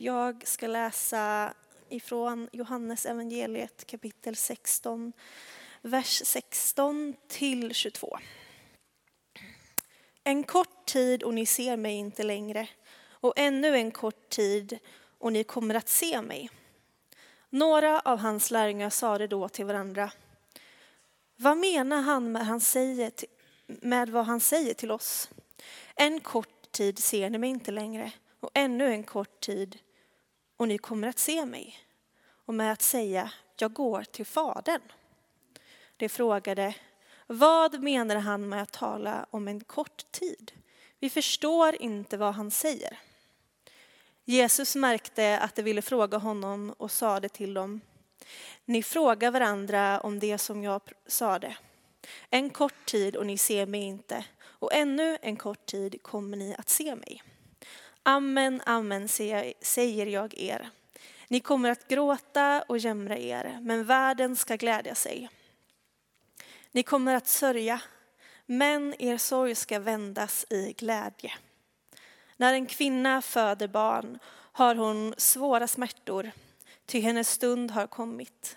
Jag ska läsa ifrån Johannes evangeliet kapitel 16, vers 16 till 22. En kort tid och ni ser mig inte längre och ännu en kort tid och ni kommer att se mig. Några av hans lärjungar sade då till varandra, vad menar han med, han säger till, med vad han säger till oss? En kort tid ser ni mig inte längre och ännu en kort tid och ni kommer att se mig. Och med att säga, jag går till Fadern. De frågade, vad menar han med att tala om en kort tid? Vi förstår inte vad han säger. Jesus märkte att de ville fråga honom och sade till dem, ni frågar varandra om det som jag sade. En kort tid och ni ser mig inte och ännu en kort tid kommer ni att se mig. Amen, amen säger jag er. Ni kommer att gråta och jämra er, men världen ska glädja sig. Ni kommer att sörja, men er sorg ska vändas i glädje. När en kvinna föder barn har hon svåra smärtor, ty hennes stund har kommit.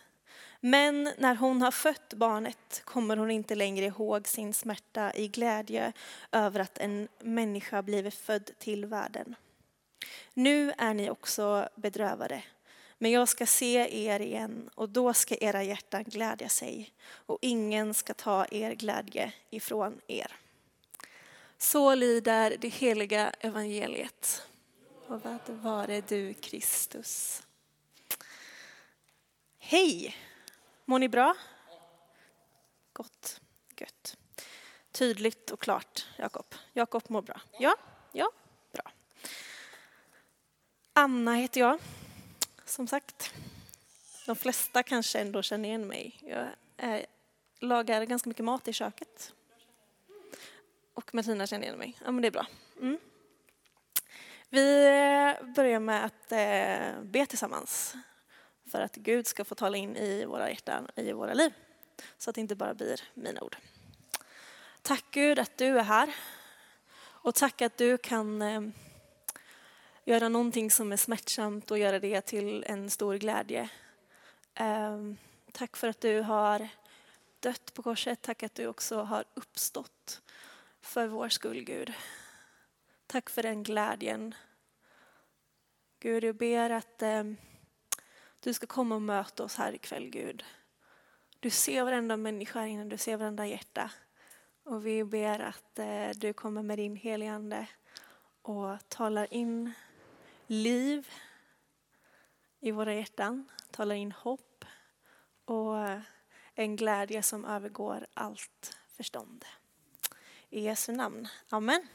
Men när hon har fött barnet kommer hon inte längre ihåg sin smärta i glädje över att en människa blivit född till världen. Nu är ni också bedrövade, men jag ska se er igen och då ska era hjärtan glädja sig och ingen ska ta er glädje ifrån er. Så lyder det heliga evangeliet. Och vad var det du Kristus? Hej! Mår ni bra? Gott, gött. Tydligt och klart, Jakob. Jakob mår bra. Ja, ja. Anna heter jag, som sagt. De flesta kanske ändå känner igen mig. Jag är, lagar ganska mycket mat i köket. Och Martina känner igen mig. Ja, men det är bra. Mm. Vi eh, börjar med att eh, be tillsammans för att Gud ska få tala in i våra hjärtan, i våra liv. Så att det inte bara blir mina ord. Tack Gud att du är här. Och tack att du kan eh, göra någonting som är smärtsamt och göra det till en stor glädje. Ehm, tack för att du har dött på korset. Tack att du också har uppstått för vår skull, Gud. Tack för den glädjen. Gud, jag ber att eh, du ska komma och möta oss här ikväll, Gud. Du ser varenda människa här inne, du ser varenda hjärta. Och vi ber att eh, du kommer med din helige Ande och talar in liv i våra hjärtan, talar in hopp och en glädje som övergår allt förstånd. I Jesu namn. Amen.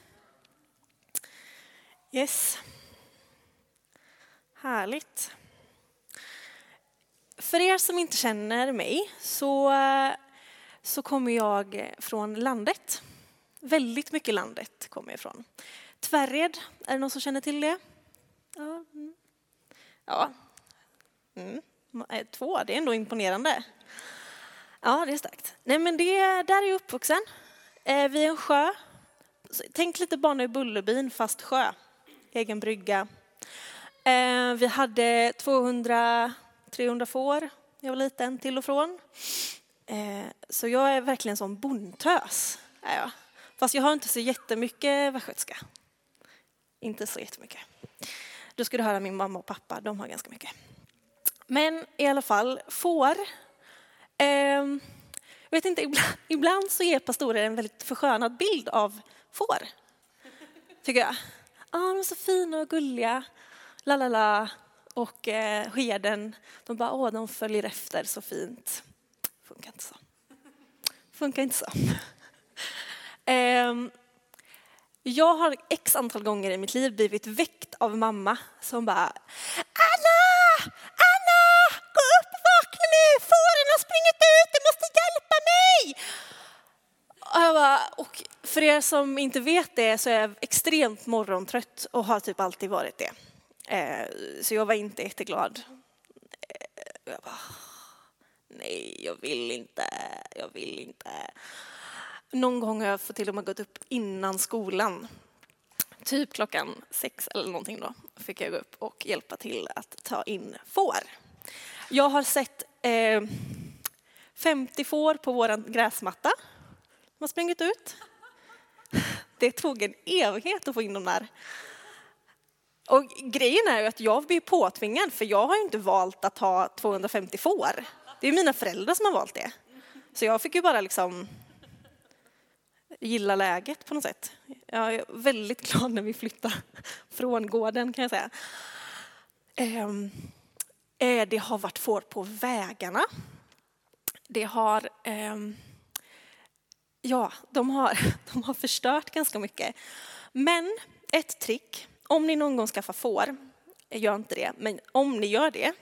Yes. Härligt. För er som inte känner mig så, så kommer jag från landet. Väldigt mycket landet kommer jag ifrån. Tvärred, är det någon som känner till det? Ja. Mm. ja. Mm. Eh, två, det är ändå imponerande. Ja, det är starkt. Nej, men det, där är jag uppvuxen. Eh, vid en sjö. Tänk lite Barnen i Bullerbyn fast sjö. Egen brygga. Eh, vi hade 200 300 får när jag var liten, till och från. Eh, så jag är verkligen som bondtös. Är jag. Fast jag har inte så jättemycket västgötska. Inte så jättemycket. Då ska du höra min mamma och pappa, de har ganska mycket. Men i alla fall, får. Eh, jag vet inte, ibland, ibland så ger pastorer en väldigt förskönad bild av får. Tycker jag. Ah, de är så fina och gulliga. La, la, la och eh, skeden, de bara, åh, de följer efter så fint. Funkar inte så. Funkar inte så. eh, jag har x antal gånger i mitt liv blivit väckt av mamma som bara, Anna! Anna! Gå upp, och vakna nu! Fåren har sprungit ut, du måste hjälpa mig! Och, jag bara, och för er som inte vet det så är jag extremt morgontrött och har typ alltid varit det. Eh, så jag var inte jätteglad. Eh, jag bara, nej, jag vill inte, jag vill inte. Någon gång har jag fått till och med gått upp innan skolan. typ klockan sex eller någonting då fick jag gå upp och hjälpa till att ta in får. Jag har sett eh, 50 får på vår gräsmatta. De har sprungit ut. Det tog en evighet att få in dem där. Och grejen är ju att jag blir påtvingad för jag har ju inte valt att ha 250 får. Det är mina föräldrar som har valt det. Så jag fick ju bara liksom gilla läget på något sätt. Jag är väldigt glad när vi flyttar från gården kan jag säga. Ehm, eh, det har varit får på vägarna. Det har, Eh, ja, de har, de har förstört ganska mycket. Men ett trick, om ni någon gång skaffar får, eh, gör inte det, men om ni gör det,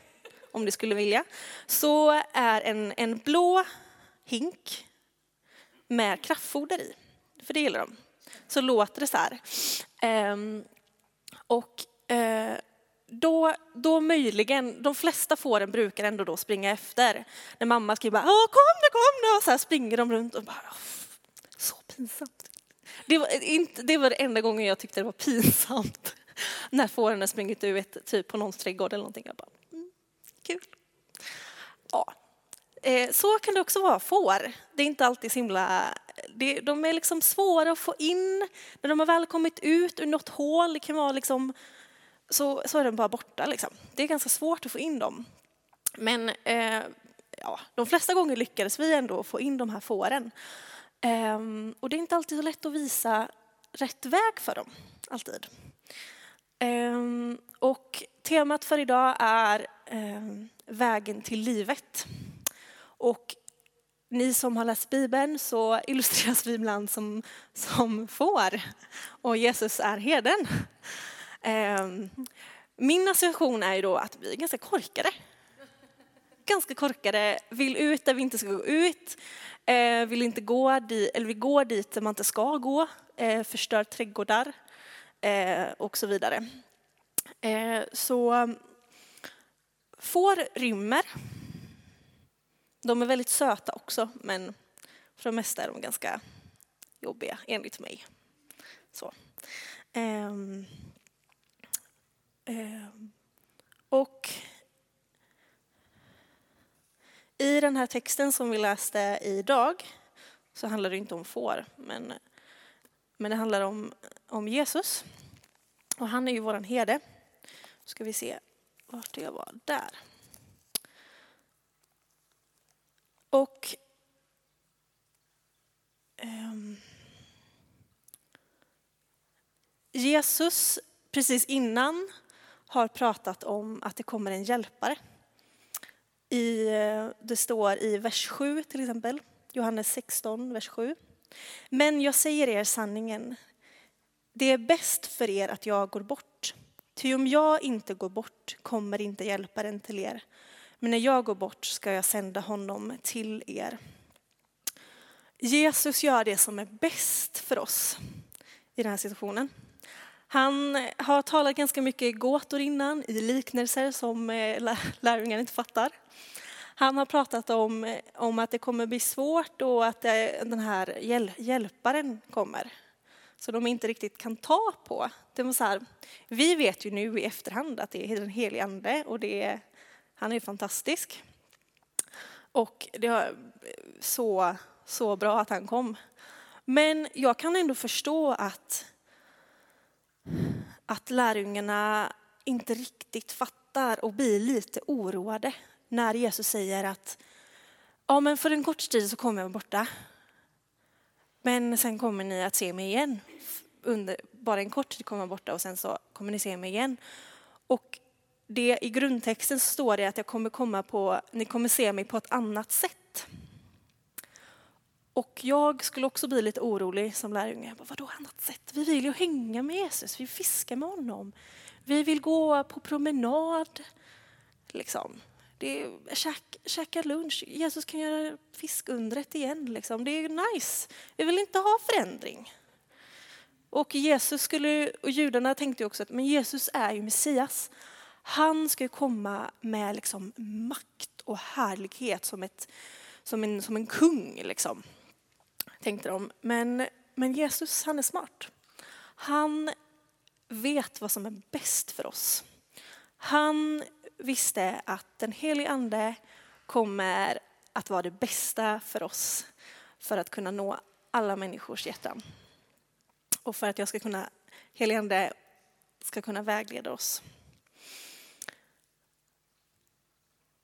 om ni skulle vilja, så är en, en blå hink med kraftfoder i för det gillar de. Så låter det så här. Ehm, och eh, då, då möjligen, de flesta fåren brukar ändå då springa efter. När mamma skriver bara kom nu, kom nu, och så här springer de runt och bara så pinsamt. Det var, eh, inte, det var det enda gången jag tyckte det var pinsamt. När fåren har sprungit ut typ på någons trädgård eller någonting. Jag bara, mm, kul. Ja, Eh, så kan det också vara får. Det är inte alltid så himla... de är liksom svåra att få in. När de har väl kommit ut ur något hål, det kan vara liksom, så, så är de bara borta. Liksom. Det är ganska svårt att få in dem. Men eh, ja, de flesta gånger lyckades vi ändå få in de här fåren. Eh, och det är inte alltid så lätt att visa rätt väg för dem, alltid. Eh, och temat för idag är ehm, vägen till livet. Och ni som har läst Bibeln så illustreras vi ibland som, som får och Jesus är herden. Ehm, min association är ju då att vi är ganska korkade. Ganska korkade, vill ut där vi inte ska gå ut, eh, vill inte gå dit, eller vi går dit där man inte ska gå, eh, förstör trädgårdar eh, och så vidare. Så får rymmer de är väldigt söta också, men för det mesta är de ganska jobbiga, enligt mig. Så. Um, um, och i den här texten som vi läste idag så handlar det inte om får, men, men det handlar om, om Jesus. Och han är ju våran herde. Ska vi se vart jag var. Där. Och um, Jesus, precis innan, har pratat om att det kommer en hjälpare. I, eh, det står i vers 7 till exempel, Johannes 16, vers 7. Men jag säger er sanningen, det är bäst för er att jag går bort. Ty om jag inte går bort kommer inte hjälparen till er. Men när jag går bort ska jag sända honom till er. Jesus gör det som är bäst för oss i den här situationen. Han har talat ganska mycket i gåtor innan, i liknelser som eh, lärjungarna inte fattar. Han har pratat om, om att det kommer bli svårt och att eh, den här hjälparen kommer. Så de inte riktigt kan ta på. Det var så här, vi vet ju nu i efterhand att det är den helige ande och det är han är fantastisk. Och det är så, så bra att han kom. Men jag kan ändå förstå att, att lärjungarna inte riktigt fattar och blir lite oroade när Jesus säger att ja, men för en kort tid så kommer jag borta. Men sen kommer ni att se mig igen. Under, bara en kort tid kommer jag borta och sen så kommer ni se mig igen. Och det, I grundtexten står det att jag kommer komma på, ni kommer se mig på ett annat sätt. Och jag skulle också bli lite orolig som lärjunge. Jag bara, Vadå annat sätt? Vi vill ju hänga med Jesus, vi fiskar med honom. Vi vill gå på promenad. Liksom. Det är, käk, käka lunch, Jesus kan göra fiskundret igen. Liksom. Det är nice. Vi vill inte ha förändring. Och Jesus skulle, och judarna tänkte också att men Jesus är ju Messias. Han ska komma med liksom makt och härlighet som, ett, som, en, som en kung. Liksom, tänkte de. Men, men Jesus, han är smart. Han vet vad som är bäst för oss. Han visste att den helige ande kommer att vara det bästa för oss för att kunna nå alla människors hjärtan. Och för att jag ska kunna, helige ande ska kunna vägleda oss.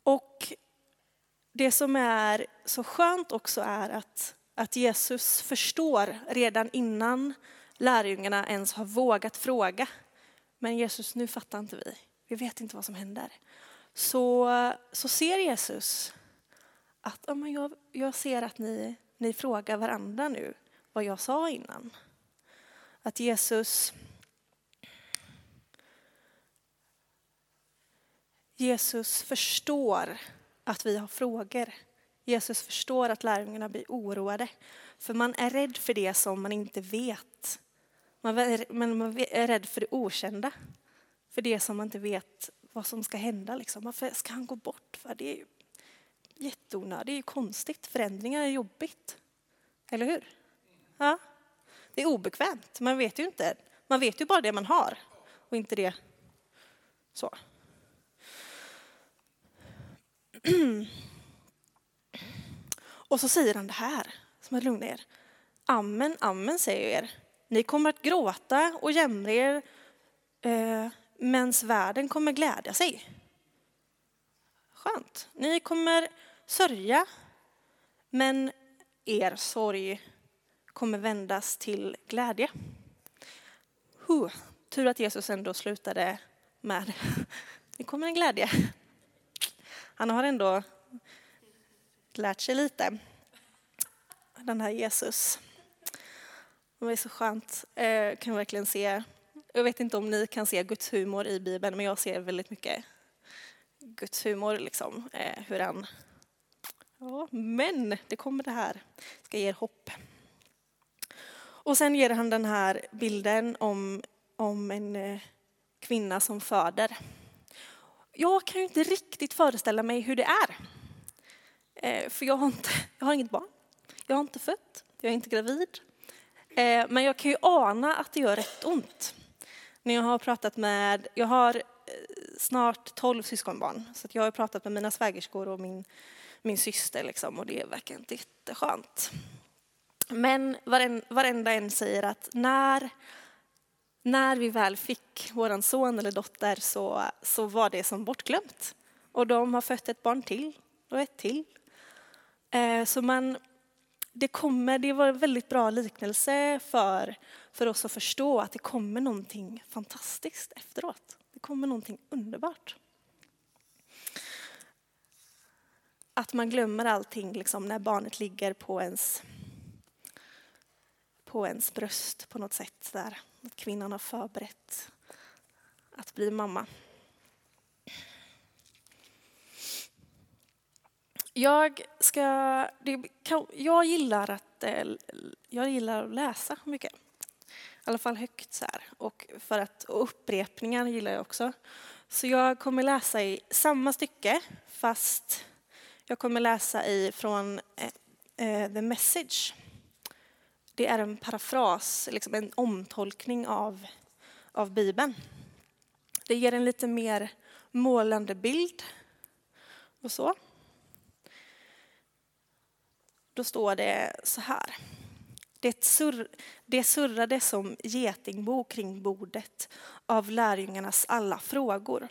Och det som är så skönt också är att, att Jesus förstår redan innan lärjungarna ens har vågat fråga. Men Jesus, nu fattar inte vi. Vi vet inte vad som händer. Så, så ser Jesus att ja, men jag, jag ser att ni, ni frågar varandra nu vad jag sa innan. Att Jesus Jesus förstår att vi har frågor. Jesus förstår att lärjungarna blir oroade. För man är rädd för det som man inte vet. Man är, man är rädd för det okända. För det som man inte vet vad som ska hända. Liksom. Varför ska han gå bort? För det är ju jätteonödigt. Det är ju konstigt. Förändringar är jobbigt. Eller hur? Ja. Det är obekvämt. Man vet ju inte. Man vet ju bara det man har och inte det så. Och så säger han det här, som att lugna er. Amen, amen säger er. Ni kommer att gråta och jämra er eh, men världen kommer glädja sig. Skönt. Ni kommer sörja, men er sorg kommer vändas till glädje. Huh. Tur att Jesus ändå slutade med det kommer en glädje. Han har ändå lärt sig lite, den här Jesus. Det är så skönt. Jag kan verkligen se, jag vet inte om ni kan se Guds humor i Bibeln, men jag ser väldigt mycket Guds humor, liksom. Eh, hur han... Ja, men det kommer det här, ska ge er hopp. Och sen ger han den här bilden om, om en eh, kvinna som föder. Jag kan ju inte riktigt föreställa mig hur det är. Eh, för jag har, inte, jag har inget barn. Jag har inte fött. Jag är inte gravid. Eh, men jag kan ju ana att det gör rätt ont. När jag har pratat med, jag har eh, snart tolv syskonbarn. Så jag har pratat med mina svägerskor och min, min syster liksom, och det verkar inte jätteskönt. Men varenda en säger att när när vi väl fick vår son eller dotter så, så var det som bortglömt. Och de har fött ett barn till och ett till. Eh, så man, det, kommer, det var en väldigt bra liknelse för, för oss att förstå att det kommer någonting fantastiskt efteråt. Det kommer någonting underbart. Att man glömmer allting liksom, när barnet ligger på ens, på ens bröst på något sätt. där att kvinnan har förberett att bli mamma. Jag, ska, jag, gillar att, eh, jag gillar att läsa mycket. I alla fall högt så här. Och, för att, och upprepningar gillar jag också. Så jag kommer läsa i samma stycke fast jag kommer läsa i från eh, eh The Message det är en parafras, liksom en omtolkning av, av Bibeln. Det ger en lite mer målande bild och så. Då står det så här. Det, surr, det surrade som getingbo kring bordet av lärjungarnas alla frågor.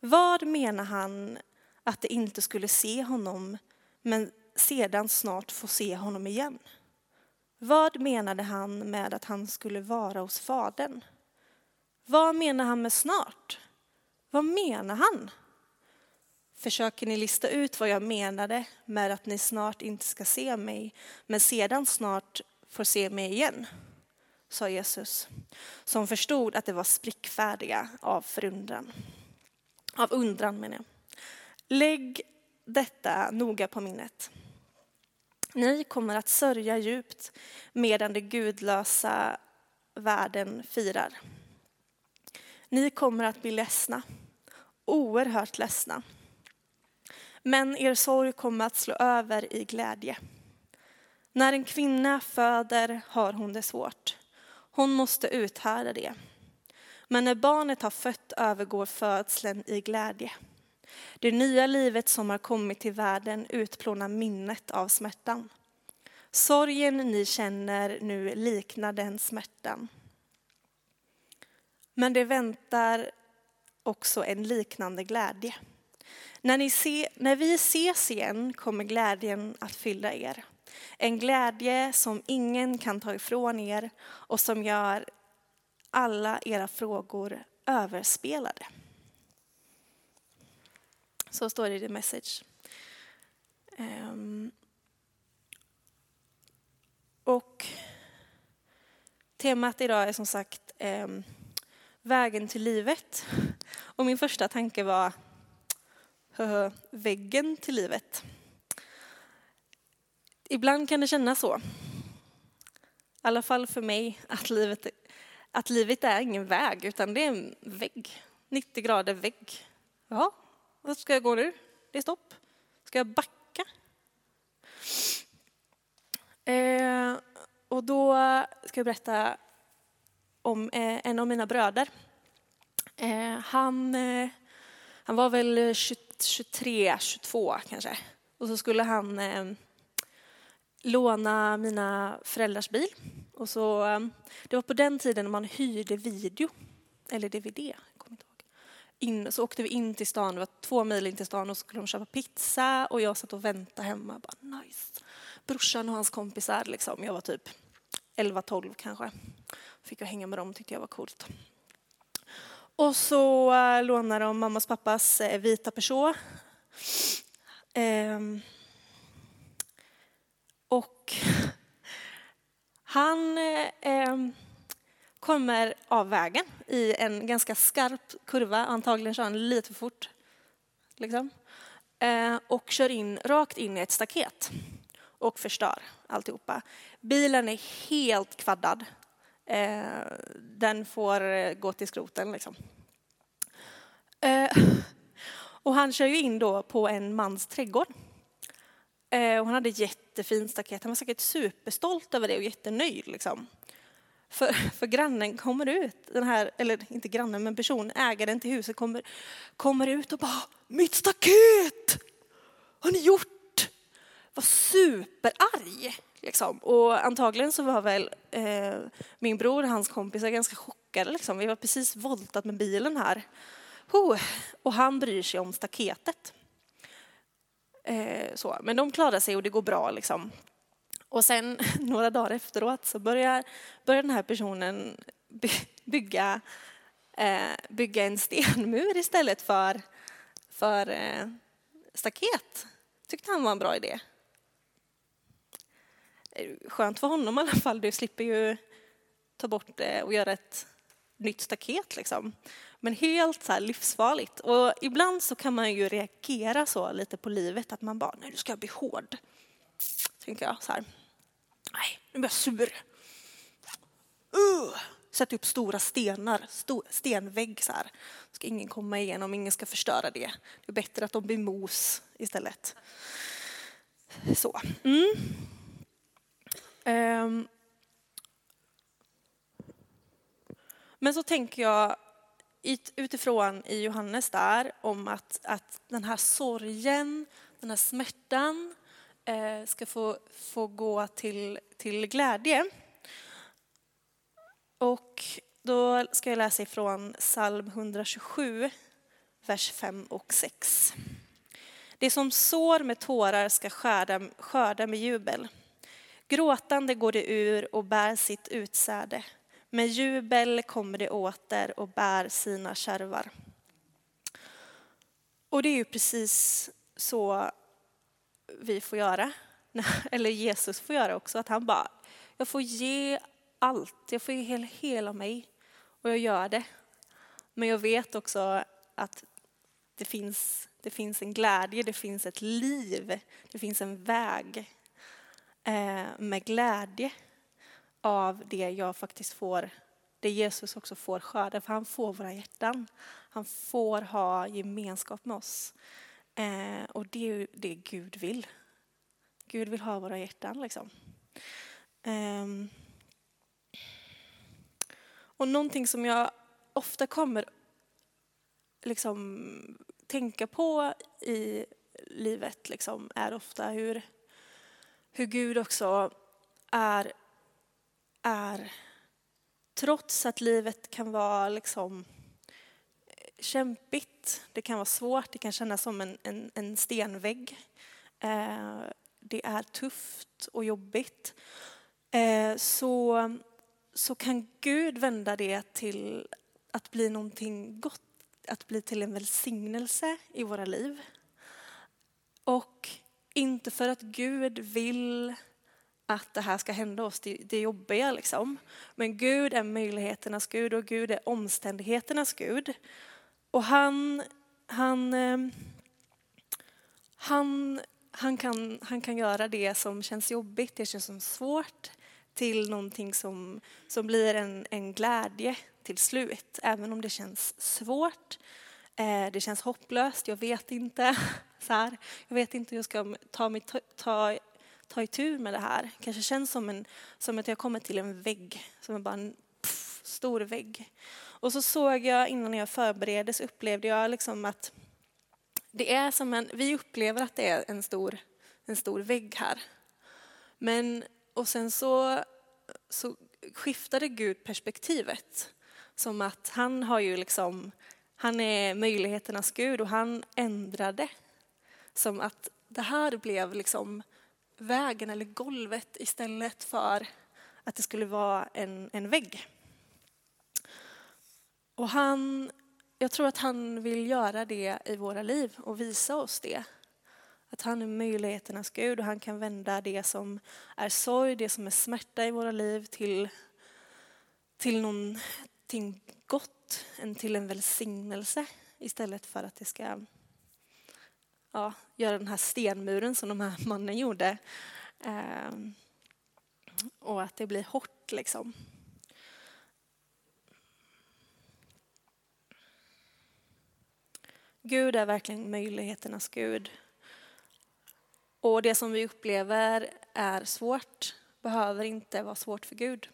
Vad menar han att de inte skulle se honom men sedan snart få se honom igen? Vad menade han med att han skulle vara hos Fadern? Vad menar han med snart? Vad menar han? Försöker ni lista ut vad jag menade med att ni snart inte ska se mig, men sedan snart får se mig igen? sa Jesus, som förstod att det var sprickfärdiga av förundran. Av undran menar jag. Lägg detta noga på minnet. Ni kommer att sörja djupt medan den gudlösa världen firar. Ni kommer att bli ledsna, oerhört ledsna. Men er sorg kommer att slå över i glädje. När en kvinna föder har hon det svårt. Hon måste uthärda det. Men när barnet har fött övergår födseln i glädje. Det nya livet som har kommit till världen utplånar minnet av smärtan. Sorgen ni känner nu liknar den smärtan. Men det väntar också en liknande glädje. När, ni se, när vi ses igen kommer glädjen att fylla er. En glädje som ingen kan ta ifrån er och som gör alla era frågor överspelade. Så står det i The Message. Um, och temat idag är som sagt um, vägen till livet. Och min första tanke var väggen till livet. Ibland kan det kännas så. I alla fall för mig, att livet, att livet är ingen väg, utan det är en vägg. 90 grader vägg. Ja, vart ska jag gå nu? Det är stopp. Ska jag backa? Eh, och då ska jag berätta om eh, en av mina bröder. Eh, han, eh, han var väl 23, 22 kanske. Och så skulle han eh, låna mina föräldrars bil. Och så, eh, det var på den tiden man hyrde video, eller DVD. Jag inte ihåg. In, så åkte vi in till stan, det var två mil in till stan och så skulle de köpa pizza och jag satt och väntade hemma. Bara, nice. Brorsan och hans kompisar, liksom. jag var typ 11-12 kanske. Fick jag hänga med dem, tyckte jag var coolt. Och så eh, lånade de mammas pappas eh, vita Peugeot. Ehm. och han um, kommer av vägen i en ganska skarp kurva, antagligen kör han lite för fort. Liksom. Eh, och kör in rakt in i ett staket och förstör alltihopa. Bilen är helt kvaddad. Eh, den får eh, gå till skroten liksom. Och han kör ju in då på en mans trädgård. Och han hade jättefint staket. Han var säkert superstolt över det och jättenöjd liksom. För, för grannen kommer ut, den här, eller inte grannen men person, ägaren till huset kommer, kommer ut och bara Mitt staket! Har ni gjort? Var superarg. Liksom. Och antagligen så var väl eh, min bror och hans kompisar ganska chockade. Liksom. Vi var precis voltat med bilen här. Oh, och han bryr sig om staketet. Eh, så. Men de klarar sig och det går bra. Liksom. Och sen några dagar efteråt så börjar, börjar den här personen bygga, eh, bygga en stenmur istället för, för eh, staket. Tyckte han var en bra idé eh, skönt för honom i alla fall. Du slipper ju ta bort det och göra ett nytt staket liksom. Men helt så här livsfarligt. Och ibland så kan man ju reagera så lite på livet att man bara, nej du ska jag bli hård. Tänker jag så här. Nej, nu blir jag sur. Uh! Sätt upp stora stenar, stor, stenvägg så här. Ska ingen komma igenom, ingen ska förstöra det. Det är bättre att de blir mos istället. Så. Mm. Um. Men så tänker jag utifrån i Johannes där om att, att den här sorgen, den här smärtan Eh, ska få, få gå till, till glädje. Och då ska jag läsa ifrån psalm 127, vers 5 och 6. Det som sår med tårar ska skörda, skörda med jubel. Gråtande går det ur och bär sitt utsäde. Med jubel kommer det åter och bär sina kärvar. Och det är ju precis så vi får göra, eller Jesus får göra också, att han bara, jag får ge allt, jag får ge hela, hela mig och jag gör det. Men jag vet också att det finns, det finns en glädje, det finns ett liv, det finns en väg eh, med glädje av det jag faktiskt får, det Jesus också får skörda, för han får våra hjärtan. Han får ha gemenskap med oss. Eh, och det är ju det Gud vill. Gud vill ha våra hjärtan liksom. Eh, och någonting som jag ofta kommer liksom tänka på i livet liksom, är ofta hur, hur Gud också är, är, trots att livet kan vara liksom kämpigt, det kan vara svårt, det kan kännas som en, en, en stenvägg. Eh, det är tufft och jobbigt. Eh, så, så kan Gud vända det till att bli någonting gott, att bli till en välsignelse i våra liv. Och inte för att Gud vill att det här ska hända oss, det, det jobbiga liksom. Men Gud är möjligheternas Gud och Gud är omständigheternas Gud. Och han, han, eh, han, han, kan, han kan göra det som känns jobbigt, det känns som svårt, till någonting som, som blir en, en glädje till slut. Även om det känns svårt, eh, det känns hopplöst, jag vet inte. Så här, jag vet inte hur jag ska ta, mig, ta, ta, ta itu med det här. Kanske känns som, en, som att jag kommer till en vägg, som är bara en pff, stor vägg. Och så såg jag innan jag förberedde så upplevde jag liksom att det är som en, vi upplever att det är en stor, en stor vägg här. Men, och sen så, så skiftade Gud perspektivet. Som att han har ju liksom, han är möjligheternas Gud och han ändrade. Som att det här blev liksom vägen eller golvet istället för att det skulle vara en, en vägg. Och han, jag tror att han vill göra det i våra liv och visa oss det. Att han är möjligheternas Gud och han kan vända det som är sorg, det som är smärta i våra liv till, till någonting gott, till en välsignelse istället för att det ska ja, göra den här stenmuren som de här mannen gjorde. Ehm, och att det blir hårt liksom. Gud är verkligen möjligheternas Gud. Och det som vi upplever är svårt behöver inte vara svårt för Gud.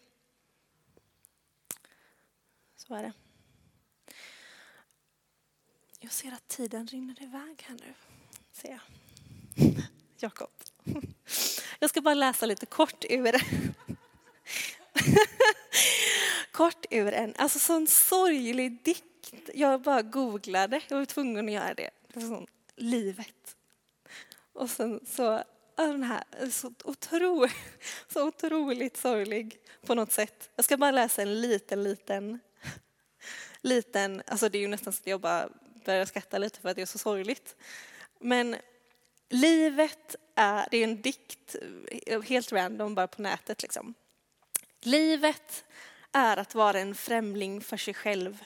Så är det. Jag ser att tiden rinner iväg här nu. Ser jag. Jakob. Jag ska bara läsa lite kort ur kort ur en, alltså sån sorglig dikt jag bara googlade, jag var tvungen att göra det. Sån, livet. Och sen så, den här, så, otro, så otroligt sorglig på något sätt. Jag ska bara läsa en liten, liten, liten, alltså det är ju nästan så att jag bara börjar skratta lite för att det är så sorgligt. Men livet är, det är en dikt, eh, helt random bara på nätet liksom. Livet är att vara en främling för sig själv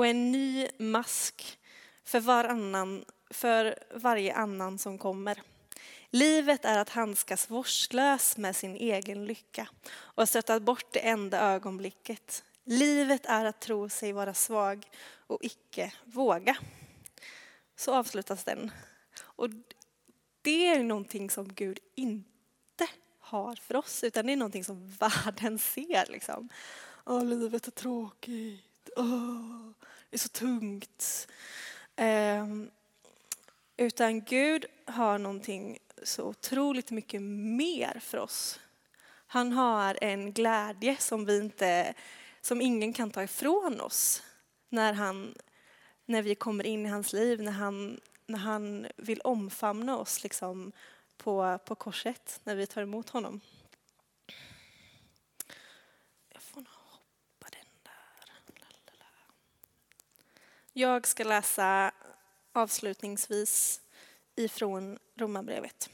och en ny mask för, varannan, för varje annan som kommer. Livet är att handskas vårdslös med sin egen lycka och stöta bort det enda ögonblicket. Livet är att tro sig vara svag och icke våga. Så avslutas den. Och det är någonting som Gud inte har för oss, utan det är någonting som världen ser. Liksom. Åh, livet är tråkigt. Det är så tungt. Eh, utan Gud har någonting så otroligt mycket mer för oss. Han har en glädje som, vi inte, som ingen kan ta ifrån oss när, han, när vi kommer in i hans liv, när han, när han vill omfamna oss liksom på, på korset, när vi tar emot honom. Jag ska läsa avslutningsvis ifrån Romarbrevet.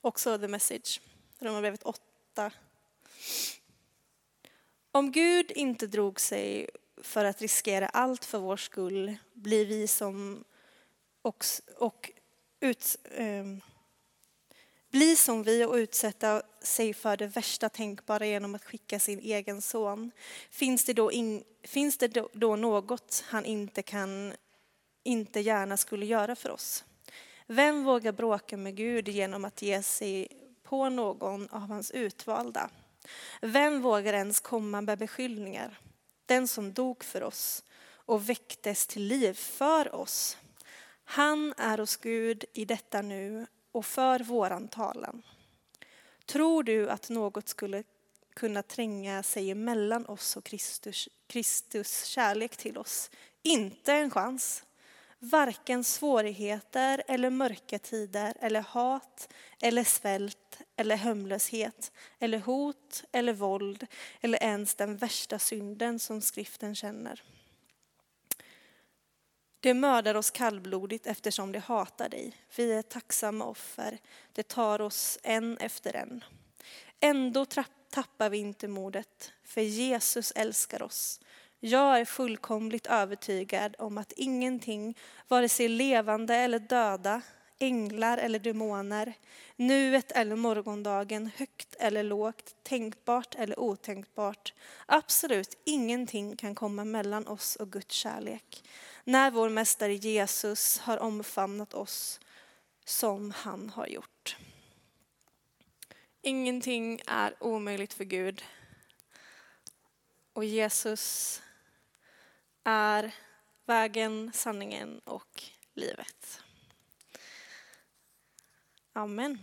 Också the message, Romarbrevet 8. Om Gud inte drog sig för att riskera allt för vår skull blir vi som och, och ut, eh, bli som vi och utsätta sig för det värsta tänkbara genom att skicka sin egen son. Finns det då, in, finns det då, något han inte kan, inte gärna skulle göra för oss? Vem vågar bråka med Gud genom att ge sig på någon av hans utvalda? Vem vågar ens komma med beskyllningar? den som dog för oss och väcktes till liv för oss. Han är hos Gud i detta nu och för våran talan. Tror du att något skulle kunna tränga sig emellan oss och Kristus, Kristus kärlek till oss? Inte en chans. Varken svårigheter eller mörka tider eller hat eller svält eller hemlöshet eller hot eller våld eller ens den värsta synden som skriften känner. Det mördar oss kallblodigt eftersom det hatar dig. Vi är tacksamma offer. Det tar oss en efter en. Ändå tappar vi inte modet, för Jesus älskar oss. Jag är fullkomligt övertygad om att ingenting, vare sig levande eller döda, änglar eller demoner, nuet eller morgondagen, högt eller lågt, tänkbart eller otänkbart, absolut ingenting kan komma mellan oss och Guds kärlek. När vår mästare Jesus har omfamnat oss som han har gjort. Ingenting är omöjligt för Gud. Och Jesus är vägen, sanningen och livet. Amen.